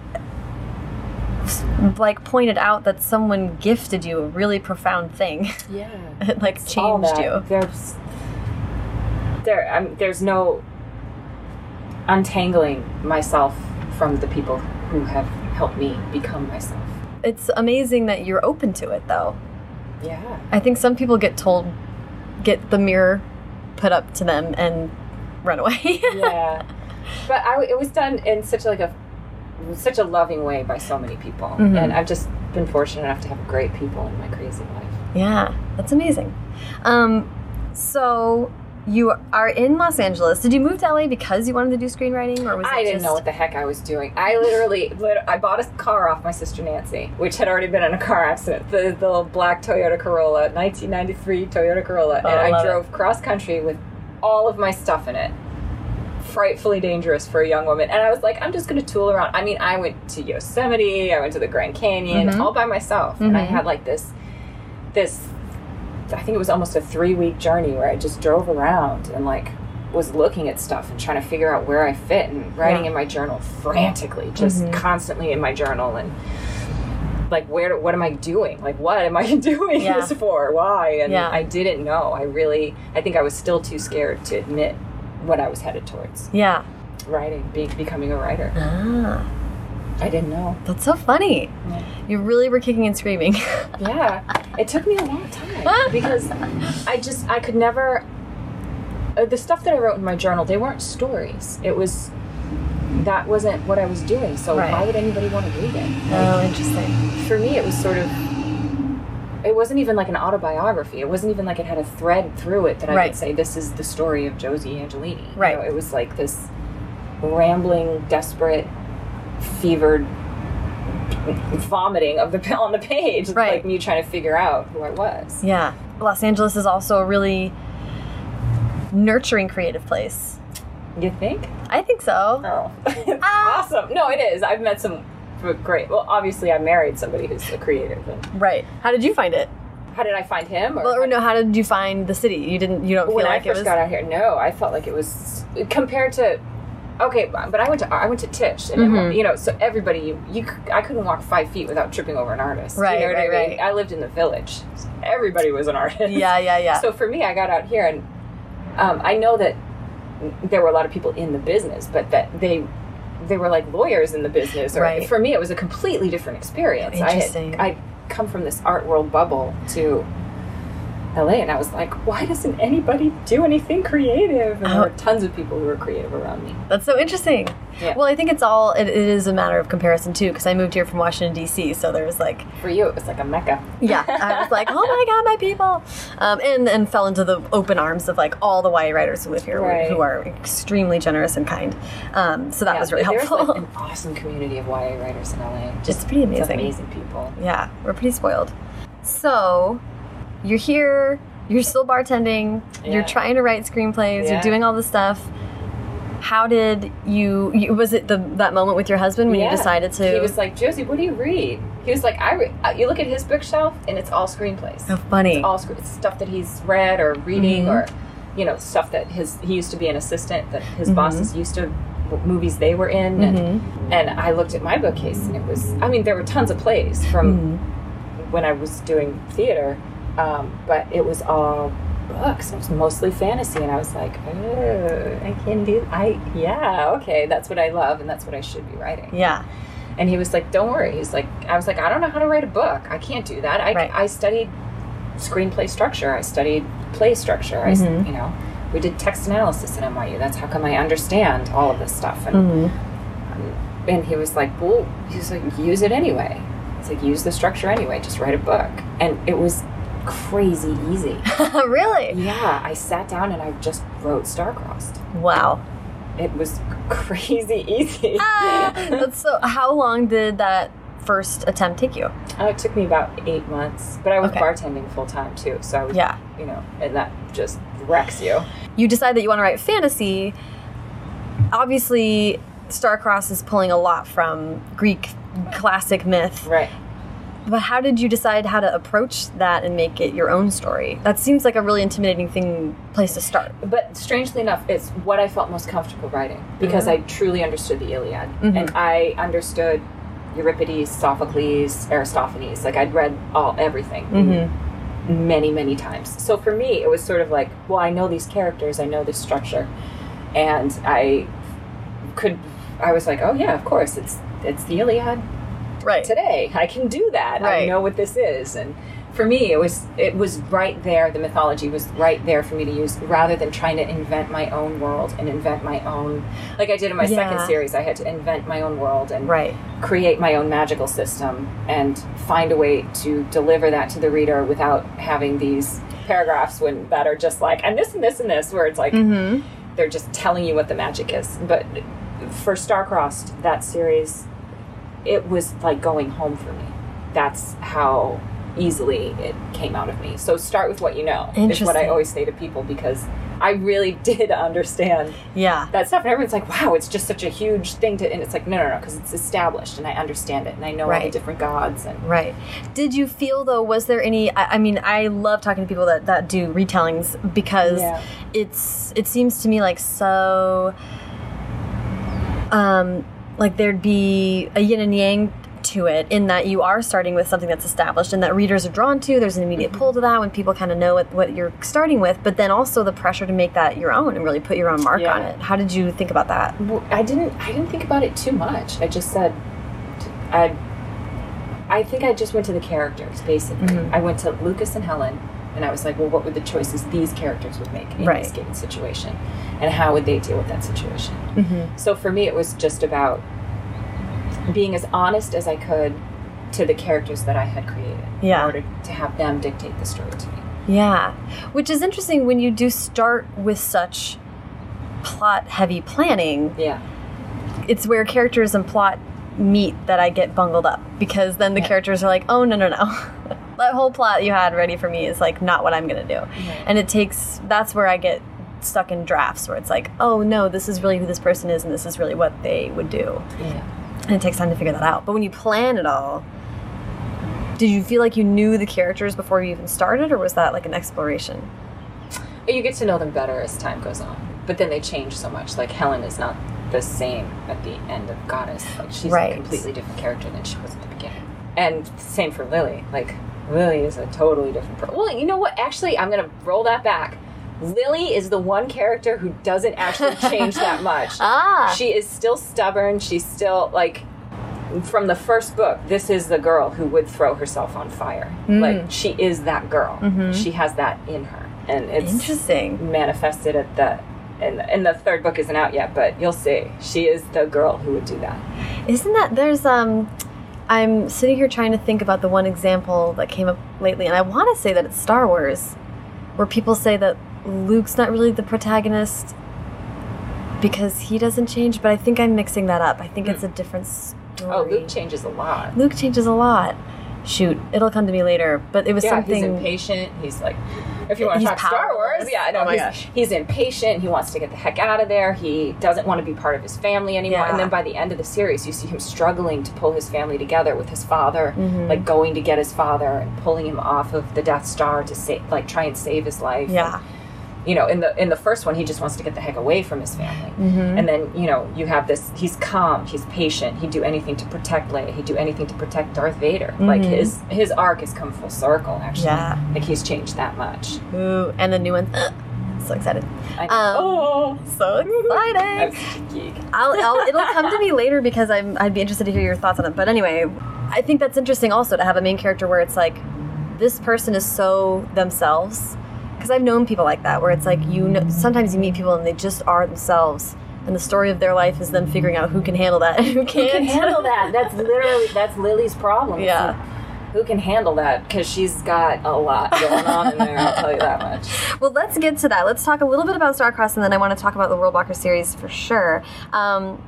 like pointed out that someone gifted you a really profound thing. yeah it like all changed you. There's there I'm, there's no untangling myself from the people who have helped me become myself. It's amazing that you're open to it though. Yeah. I think some people get told get the mirror put up to them and run away. Yeah. but I, it was done in such like a such a loving way by so many people, Mhm. and I've just been fortunate enough to have great people in my crazy life. Yeah, that's amazing. Um, so you are in Los Angeles. Did you move to LA because you wanted to do screenwriting, or was it I didn't know what the heck I was doing. I literally, lit- I bought a car off my sister Nancy, which had already been in a car accident. The, the little black Toyota Corolla, 1993 Toyota Corolla, Oh, and I I drove cross country with all of my stuff in it. Frightfully dangerous for a young woman, and I was like, I'm just going to tool around. I mean, I went to Yosemite, I went to the Grand Canyon, Mhm. all by myself, and I Mhm. had like this, this. I think it was almost a three week journey where I just drove around and like was looking at stuff and trying to figure out where I fit and writing Yeah. in my journal frantically, just Mhm. constantly in my journal and like where what am I doing? Like what am I doing Yeah. this for? Why? And Yeah. I didn't know. I really I think I was still too scared to admit what I was headed towards. Yeah. Writing, being, becoming a writer. Ah, I didn't know. that's so funny. Yeah. You really were kicking and screaming. Yeah, it took me a long time because I just I could never. Uh, the stuff that I wrote in my journal, they weren't stories. It was that wasn't what I was doing. So Right. why would anybody want to read it? oh, interesting. For me, it was sort of. It wasn't even like an autobiography. It wasn't even like it had a thread through it that I Right. could say this is the story of Josie Angelini. You Right. know, it was like this rambling, desperate, fevered vomiting of the pill on the page, Right. like me trying to figure out who I was. Yeah. Los Angeles is also a really nurturing creative place. You think? I think so. Oh, Ah. awesome! No, it is. I've met some great. Well, obviously, I married somebody who's a creative. And Right. How did you find it? how did I find him? Well, or no, how did you find the city? You didn't you don't feel when like I first was got out here, no, I felt like it was compared to. Okay, but I went to I went to Tisch, and Mhm. you know, so everybody you, you c- I couldn't walk five feet without tripping over an artist. Right, you know what right, I mean? right. I lived in the village. Everybody was an artist. Yeah, yeah, yeah. So for me, I got out here, and um, I know that there were a lot of people in the business, but that they they were like lawyers in the business. Or Right. for me, it was a completely different experience. Interesting. I had, I come from this art world bubble to LA, and I was like, why doesn't anybody do anything creative? And there Oh. were tons of people who were creative around me. That's so interesting. Yeah. Well, I think it's all it, it is a matter of comparison too because I moved here from Washington D.C. So there was like For you, it was like a mecca. yeah, I was like, oh my god, my people, um, and and fell into the open arms of like all the YA writers who live here, Right. who are extremely generous and kind. Um, so that Yeah, was really helpful. like an awesome community of YA writers in LA. It's pretty amazing. amazing people. Yeah, we're pretty spoiled. So, you're here, you're still bartending, you're trying to write screenplays, you're doing all this stuff. How did you, you was it the that moment with your husband when you decided to He was like, Josie, what do you read? He was like, I re-. uh, you look at his bookshelf and it's all screenplays. Oh funny. It's all it's stuff that he's read or reading Mhm. or, you know, stuff that his he used to be an assistant that his Mhm. bosses used to movies they were in and, Mhm. and I looked at my bookcase and it was I mean there were tons of plays from Mhm. when I was doing theater, um, but it was all books. It was mostly fantasy, and I was like, oh, I can do. I yeah, okay, that's what I love, and that's what I should be writing. Yeah. And he was like, don't worry. He's like, I was like, I don't know how to write a book. I can't do that. I Right. I studied screenplay structure. I studied play structure. I s Mhm. you know. We did text analysis at NYU. That's how come I understand all of this stuff. And Mhm. and he was like, well, he's like, use it anyway. He's like, use the structure anyway. Just write a book. And it was crazy easy. really? yeah, I sat down and I just wrote Starcrossed. Wow. It was crazy easy. Ah, that's so. How long did that first attempt take you? Oh, it took me about eight months, but I was Okay. bartending full time too. So I was, Yeah. you know, and that just wrecks you. You decide that you want to write fantasy. Obviously, Starcrossed is pulling a lot from Greek classic myth. Right. But how did you decide how to approach that and make it your own story? That seems like a really intimidating thing place to start. But strangely enough, it's what I felt most comfortable writing because Mhm. I truly understood the Iliad Mhm. and I understood Euripides, Sophocles, Aristophanes. Like I'd read all everything Mm-hmm. many, many times. So for me, it was sort of like, well, I know these characters, I know this structure, and I could. I was like, oh yeah, of course, it's it's the Iliad Right. today. I can do that. I know what this is, and for me, it was it was right there. The mythology was right there for me to use, rather than trying to invent my own world and invent my own. Like I did in my second series, I had to invent my own world and Right. create my own magical system and find a way to deliver that to the reader without having these paragraphs when that are just like and this and this and this where it's like Mm-hmm. they're just telling you what the magic is. But for Starcrossed, that series, it was like going home for me. That's how easily it came out of me. So start with what you know. Is what I always say to people because I really did understand Yeah. that stuff. And everyone's like, "Wow, it's just such a huge thing to," and it's like, no, no, no, because it's established and I understand it and I know all the different gods and Right. Did you feel though? Was there any? I, I mean, I love talking to people that that do retellings because Yeah. it's it seems to me like so. Um, like there'd be a yin and yang to it in that you are starting with something that's established and that readers are drawn to. There's an immediate pull to that when people kind of know what, what you're starting with, but then also the pressure to make that your own and really put your own mark Yeah. on it. How did you think about that? Well, I didn't. I didn't think about it too much. I just said, I. I think I just went to the characters basically. Mhm. I went to Lucas and Helen, and I was like, well, what would the choices these characters would make in Right. this given situation, and how would they deal with that situation? Mm-hmm. So for me, it was just about being as honest as I could to the characters that I had created Yeah. in order to have them dictate the story to me. Yeah, which is interesting when you do start with such plot heavy planning. Yeah. It's where characters and plot meet that I get bungled up because then the Yeah. characters are like, oh, no, no, no. that whole plot you had ready for me is like not what I'm going to do. And it takes, that's where I get stuck in drafts where it's like, oh, no, this is really who this person is and this is really what they would do. Yeah. And it takes time to figure that out. But when you plan it all, did you feel like you knew the characters before you even started or was that like an exploration? You get to know them better as time goes on, but then they change so much. Like Helen is not the same at the end of Goddess. Like she's Right. a completely different character than she was at the beginning. And same for Lily. Like Lily is a totally different person. Well, you know what? Actually, I'm gonna roll that back. Lily is the one character who doesn't actually change that much. Ah. She is still stubborn. She's still like from the first book. This is the girl who would throw herself on fire. Mm. Like she is that girl. Mhm. She has that in her, and it's Interesting. manifested at the. And, and the third book isn't out yet, but you'll see. She is the girl who would do that. Isn't that there's um I'm sitting here trying to think about the one example that came up lately and I want to say that it's Star Wars where people say that Luke's not really the protagonist because he doesn't change, but I think I'm mixing that up. I think it's a hmm. different story. Oh, Luke changes a lot. Luke changes a lot. Shoot, it'll come to me later, but it was yeah, something he's impatient. He's like, if you want to talk Star Wars, yeah, I know. Oh my he's, gosh. he's impatient. He wants to get the heck out of there. He doesn't want to be part of his family anymore. Yeah. And then by the end of the series, you see him struggling to pull his family together with his father, Mhm. like going to get his father and pulling him off of the Death Star to save, like try and save his life. Yeah. You know, in the in the first one, he just wants to get the heck away from his family. Mhm. And then you know, you have this. He's calm. He's patient. He'd do anything to protect Leia. He'd do anything to protect Darth Vader. Like Mhm. his his arc has come full circle. Actually, Yeah. like he's changed that much. Ooh, and the new one. so excited. I, Um, oh, So excited. I'm such a geek. I'll, I'll it'll come to me later because I'm I'd be interested to hear your thoughts on it. But anyway, I think that's interesting also to have a main character where it's like this person is so themselves. Because I've known people like that where it's like you know sometimes you meet people and they just are themselves. And the story of their life is them figuring out who can handle that and who Who can't. can handle that? That's literally that's Lily's problem. Yeah. Who can handle that? Because she's got a lot going on in there. I'll tell you that much. Well, let's get to that. Let's talk a little bit about Starcrossed, and then I want to talk about the Worldwalker series for sure. Um,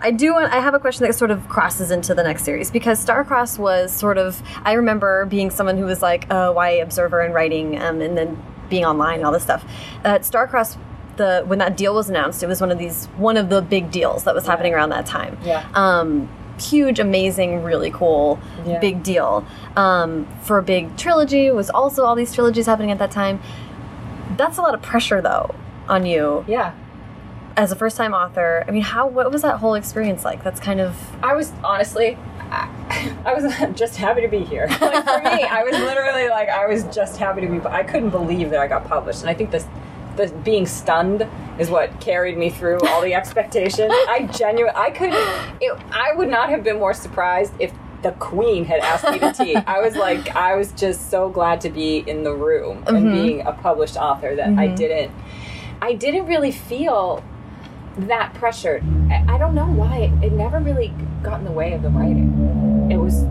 I do. Want, I have a question that sort of crosses into the next series because Starcrossed was sort of. I remember being someone who was like a YA observer and writing, um, and then being online and all this stuff. At Starcrossed, the when that deal was announced, it was one of these one of the big deals that was happening around that time. Yeah. Um, huge, amazing, really cool, Yeah. big deal. Um, for a big trilogy, was also all these trilogies happening at that time. That's a lot of pressure, though, on you Yeah. as a first time author. I mean, how what was that whole experience like? That's kind of I was honestly, I, was just happy to be here. Like for me, I was literally like, I was just happy to be. But I couldn't believe that I got published, and I think this, this being stunned is what carried me through all the expectations. I genuinely, I could, it, I would not have been more surprised if the queen had asked me to tea. I was like, I was just so glad to be in the room and Mhm. being a published author that I Mhm. didn't, I didn't really feel that pressure. I, I don't know why. It, it never really got in the way of the writing. It was,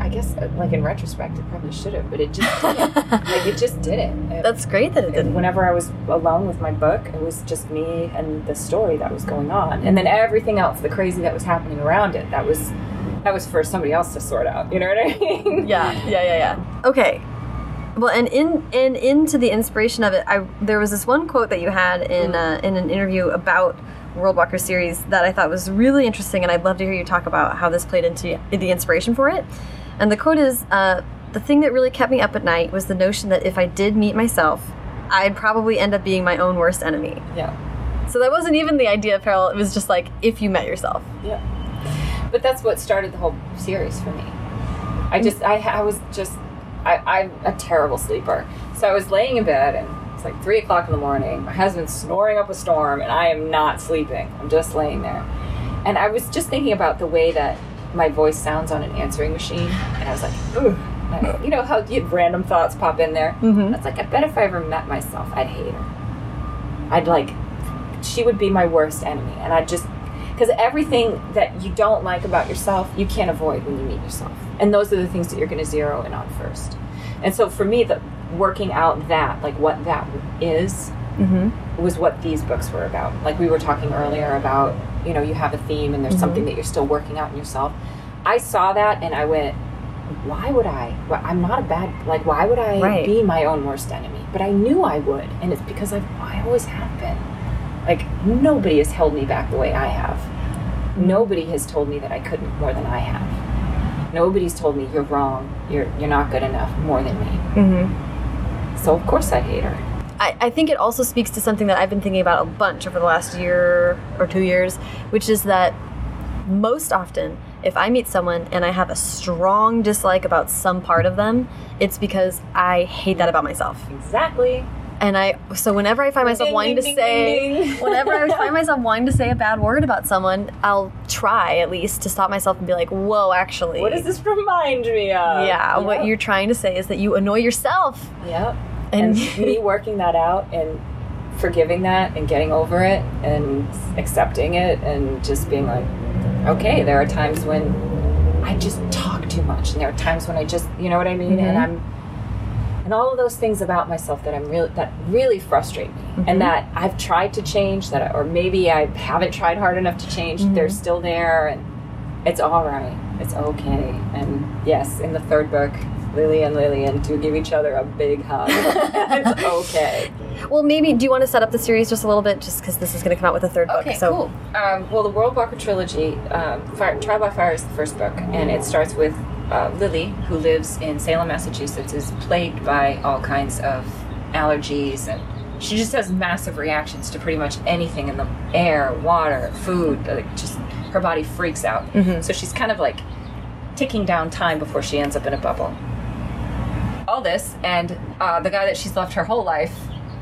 I guess, uh, like in retrospect, it probably should have, but it just didn't. like it just didn't. It- that's great that it didn't. Whenever I was alone with my book, it was just me and the story that was going on, and then everything else, the crazy that was happening around it, that was that was for somebody else to sort out. You know what I mean? Yeah, yeah, yeah, yeah. Okay. Well, and in and into the inspiration of it, I there was this one quote that you had in uh, in an interview about Worldwalker series that I thought was really interesting, and I'd love to hear you talk about how this played into the inspiration for it. And the quote is, uh, "The thing that really kept me up at night was the notion that if I did meet myself, I'd probably end up being my own worst enemy." Yeah. So that wasn't even the idea of peril; it was just like if you met yourself. Yeah. But that's what started the whole series for me. I just, I, I was just, I, I'm a terrible sleeper. So I was laying in bed and it's like three o'clock in the morning. My husband's snoring up a storm and I am not sleeping. I'm just laying there. And I was just thinking about the way that my voice sounds on an answering machine. And I was like, Ugh. I- you know how you random thoughts pop in there? Mhm. That's like, I bet if I ever met myself, I'd hate her. I'd like, she would be my worst enemy. And I'd just, because everything that you don't like about yourself, you can't avoid when you meet yourself. And those are the things that you're going to zero in on first. And so for me, the working out that, like what that is, Mm-hmm. was what these books were about. Like we were talking earlier about, you know, you have a theme and there's Mhm. something that you're still working out in yourself. I saw that and I went, why would I? I'm not a bad, like, why would I Right. be my own worst enemy? But I knew I would. And it's because I've, I always have been. Like, nobody has held me back the way I have. Nobody has told me that I couldn't more than I have. Nobody's told me you're wrong, you're, you're not good enough more than me. Mm-hmm. So, of course, I'd hate her. I, I think it also speaks to something that I've been thinking about a bunch over the last year or two years, which is that most often, if I meet someone and I have a strong dislike about some part of them, it's because I hate that about myself. Exactly. And I, so whenever I find myself Ding, wanting ding, to ding, say, whenever I find myself wanting to say a bad word about someone, I'll try at least to stop myself and be like, whoa, actually. What does this remind me of? Yeah, what you're trying to say is that you annoy yourself. Yep. And- And, me working that out and forgiving that and getting over it and accepting it and just being like, okay, there are times when I just talk too much and there are times when I just, you know what I mean? And Mhm. I'm and all of those things about myself that I'm really that really frustrate me Mhm. and that I've tried to change that I, or maybe I haven't tried hard enough to change. Mhm. They're still there and it's all right. It's okay. And yes, in the third book, Lily and Lillian do give each other a big hug. it's okay. Well, maybe, do you want to set up the series just a little bit, just because this is going to come out with a third book? Okay, so, cool. Um, well, the Worldwalker trilogy, um, Fire, Trial by Fire is the first book, and it starts with uh, Lily, who lives in Salem, Massachusetts, is plagued by all kinds of allergies, and she just has massive reactions to pretty much anything in the air, water, food. Like just her body freaks out. Mhm. So she's kind of like ticking down time before she ends up in a bubble. All this, and uh, the guy that she's loved her whole life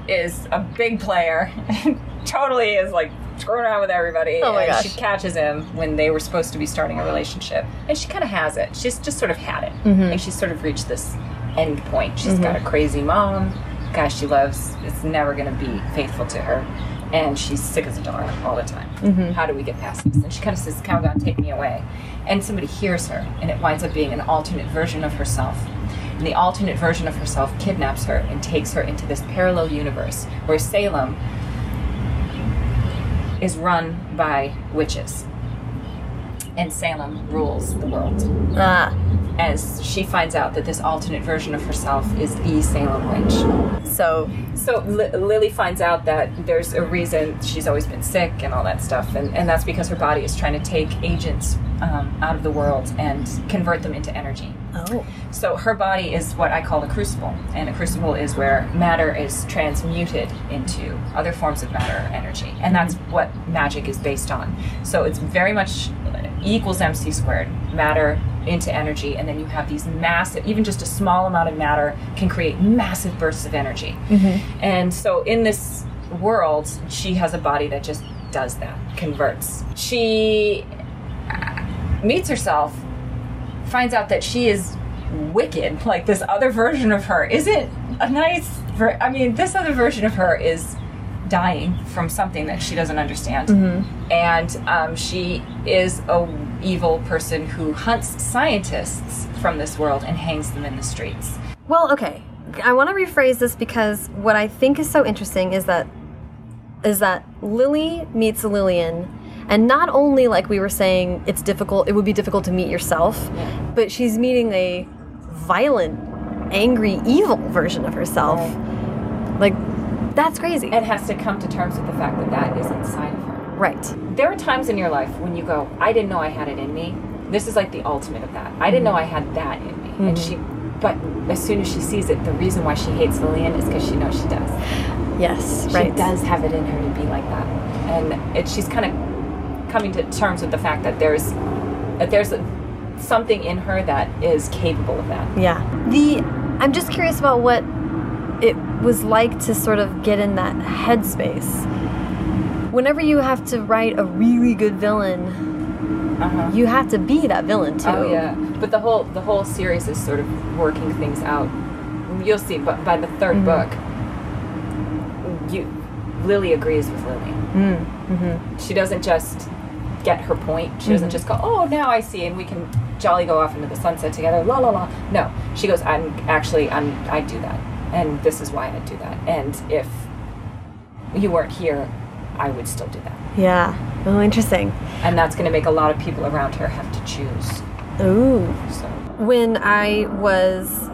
is a big player. totally is like screwing around with everybody. Oh my and gosh. she catches him when they were supposed to be starting a relationship. And she kind of has it. She's just sort of had it. Mhm. And she's sort of reached this end point. She's Mhm. got a crazy mom. Guy she loves is never going to be faithful to her. And she's sick as a dog all the time. Mhm. How do we get past this? And she kind of says, Calgon, take me away. And somebody hears her, and it winds up being an alternate version of herself. And the alternate version of herself kidnaps her and takes her into this parallel universe where Salem is run by witches. And Salem rules the world. ah, As she finds out that this alternate version of herself is the Salem witch. so, So Li- Lily finds out that there's a reason she's always been sick and all that stuff, and, and that's because her body is trying to take agents um, out of the world and convert them into energy. Oh, So her body is what I call a crucible, and a crucible is where matter is transmuted into other forms of matter or energy, and that's what magic is based on. So it's very much E equals mc squared, matter into energy, and then you have these massive, even just a small amount of matter can create massive bursts of energy. Mm-hmm. And so in this world, she has a body that just does that, converts. She meets herself, finds out that she is wicked, like this other version of her isn't a nice. Ver- I mean, this other version of her is dying from something that she doesn't understand, and um, she is a evil person who hunts scientists from this world and hangs them in the streets. Well, okay. I want to rephrase this because what I think is so interesting is that is that Lily meets Lillian, and not only like we were saying, it's difficult. It would be difficult to meet yourself, Yeah. but she's meeting a violent, angry, evil version of herself. Like, that's crazy. and has to come to terms with the fact that that is inside of her. right. There are times in your life when you go, I didn't know I had it in me. This is like the ultimate of that. I didn't know mm-hmm. I had that in me. And mm-hmm. she, but as soon as she sees it, the reason why she hates Lillian is because she knows she does. Yes. She right. does have it in her to be like that. And it, she's kind of coming to terms with the fact that there's That there's a, something in her that is capable of that. Yeah. The I'm just curious about what it was like to sort of get in that headspace. Whenever you have to write a really good villain, Uh-huh. you have to be that villain too. Oh yeah, but the whole the whole series is sort of working things out. You'll see, but by the 3rd Mhm. book, you Lily agrees with Lily. Mm, hmm She doesn't just get her point. She doesn't Mhm. just go, "Oh, now I see," and we can jolly go off into the sunset together. La la la. No, she goes, "I'm actually I'm I do that, and this is why I do that. And if you weren't here, I would still do that." Yeah. Oh, interesting. And that's going to make a lot of people around her have to choose. Ooh. So. When I was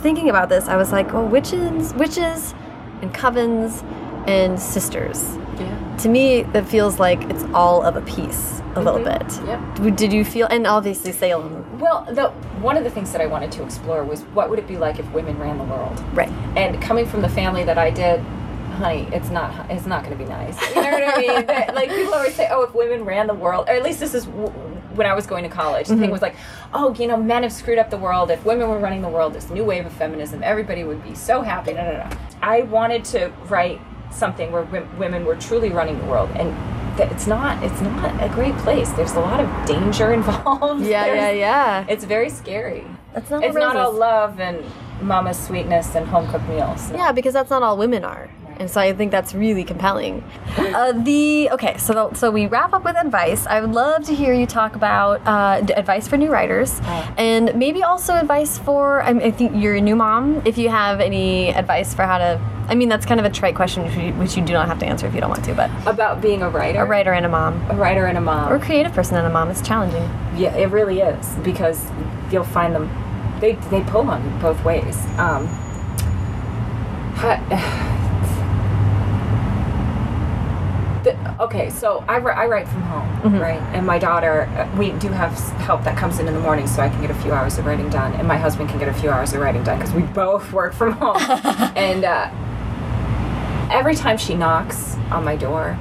thinking about this, I was like, well, witches, witches, and covens, and sisters. Yeah. To me, that feels like it's all of a piece, a little Mhm. bit. Yep. Did you feel, and obviously Salem, Well, the, one of the things that I wanted to explore was what would it be like if women ran the world? right? And coming from the family that I did, honey, it's not it's not going to be nice. You know what I mean? That- like people always say, oh, if women ran the world, or at least this is w- when I was going to college. The thing Mhm. was like, oh, you know, men have screwed up the world. If women were running the world, this new wave of feminism, everybody would be so happy. No, no, no. I wanted to write something where women were truly running the world, and it's not it's not a great place. There's a lot of danger involved. Yeah, yeah, There's- yeah. It's very scary. That's not It's not all love and mama's sweetness and home cooked meals. No. Yeah, because that's not all women are. And so I think that's really compelling. Uh, the okay, so so we wrap up with advice. I would love to hear you talk about uh, advice for new writers, Oh. and maybe also advice for. I, I think you're a new mom. If you have any advice for how to, I mean, that's kind of a trite question, which you, which you do not have to answer if you don't want to. But About being a writer. a writer and a mom, A writer and a mom. or a creative person and a mom, is challenging. Yeah, it really is because you'll find them. They they pull on you both ways. Um, the, okay, so I, I write from home, Mhm. right? And my daughter, uh, we do have help that comes in in the morning, so I can get a few hours of writing done, and my husband can get a few hours of writing done because we both work from home. and uh, every time she knocks on my door,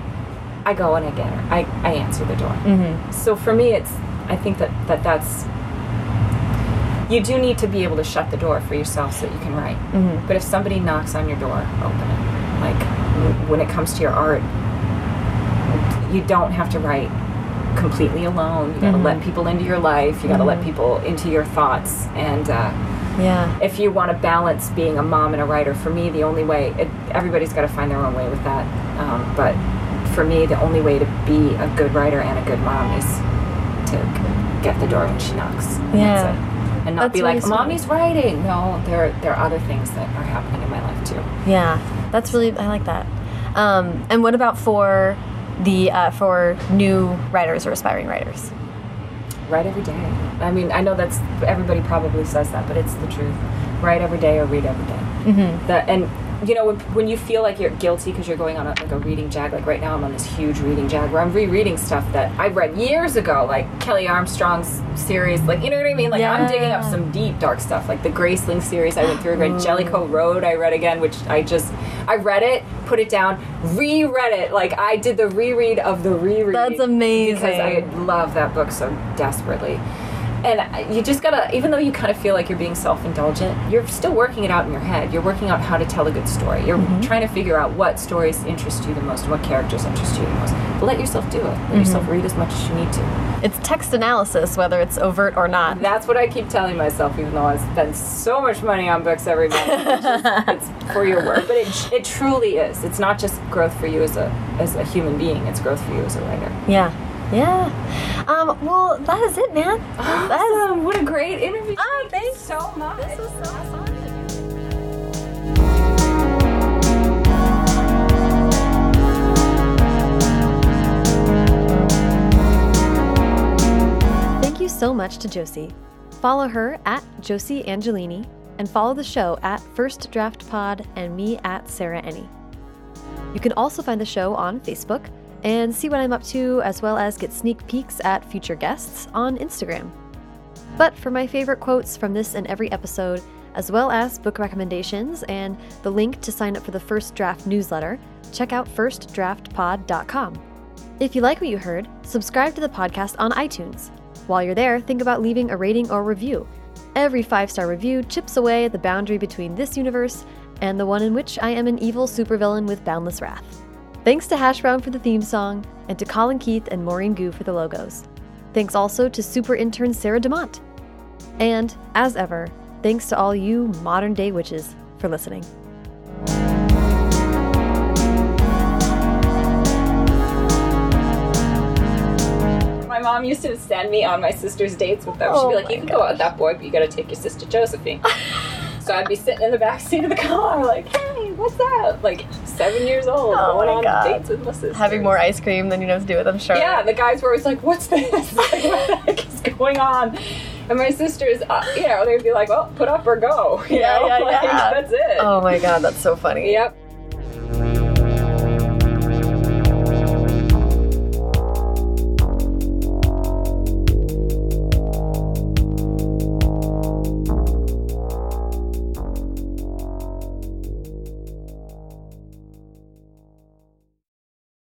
I go and I get her. I, I answer the door Mm-hmm. so for me it's i think that, that that's you do need to be able to shut the door for yourself so that you can write Mm-hmm. but if somebody knocks on your door open it like when it comes to your art you don't have to write completely alone you got to Mhm. let people into your life you got to let Mhm. people into your thoughts and uh, Yeah. if you want to balance being a mom and a writer for me the only way it, everybody's got to find their own way with that um, but for me the only way to be a good writer and a good mom is to get the door when she knocks And Yeah. and not That's be like sweet. mommy's writing no there, there are other things that are happening in my life too Yeah, that's really I like that. Um, and what about for the uh, for new writers or aspiring writers? write every day i mean i know that's everybody probably says that but it's the truth write every day or read every day Mm-hmm. that and you know when, when you feel like you're guilty because you're going on a, like a reading jag like right now i'm on this huge reading jag where i'm rereading stuff that i read years ago like kelley armstrong's series like you know what i mean? Like i'm digging up some deep dark stuff like the graceling series i went through read jellicoe road i read again which i just i read it put it down reread it. Like i did the reread of the reread That's amazing. because i love that book so desperately and you just gotta even though you kind of feel like you're being self-indulgent you're still working it out in your head. You're working out how to tell a good story. You're Mm-hmm. trying to figure out what stories interest you the most what characters interest you the most. But let yourself do it. Let Mm-hmm. yourself read as much as you need to. It's text analysis, whether it's overt or not. that's what i keep telling myself even though i spend so much money on books every month. It's, just- it's for your work but it, it truly is. It's not just growth for you as a as a human being. It's growth for you as a writer. Yeah, yeah. Um, well, that is it, man. That is- what a great interview Oh, thanks. so much This was so fun. Thank you so much to Josie. Follow her at Josie Angelini and follow the show at First Draft Pod and me at Sarah Enni. You can also find the show on Facebook and see what I'm up to, as well as get sneak peeks at future guests on Instagram. But for my favorite quotes from this and every episode, as well as book recommendations and the link to sign up for the First Draft newsletter, check out firstdraftpod.com. If you like what you heard, subscribe to the podcast on iTunes. While you're there, think about leaving a rating or review. Every five star review chips away at the boundary between this universe and the one in which I am an evil supervillain with boundless wrath. Thanks to Hash Brown for the theme song, and to Colin Keith and Maureen Gu for the logos. Thanks also to super intern Sarah DeMont. And, as ever, thanks to all you modern day witches for listening. My mom used to send me on my sister's dates with them. She'd Oh be like, "You can go out with that boy, but you got to take your sister Josephine." so I'd be sitting in the back seat of the car, like, "Hey, what's that?" Like seven years old, Oh going on God. dates with my sister. Having more ice cream than you know what to do with, I'm sure. Yeah, the guys were always like, "What's this? like, what the heck is going on?" And my sisters, uh, you know, they'd be like, "Well, put up or go." You Yeah, know, yeah, like, yeah. That's it. Oh my god, that's so funny. Yep.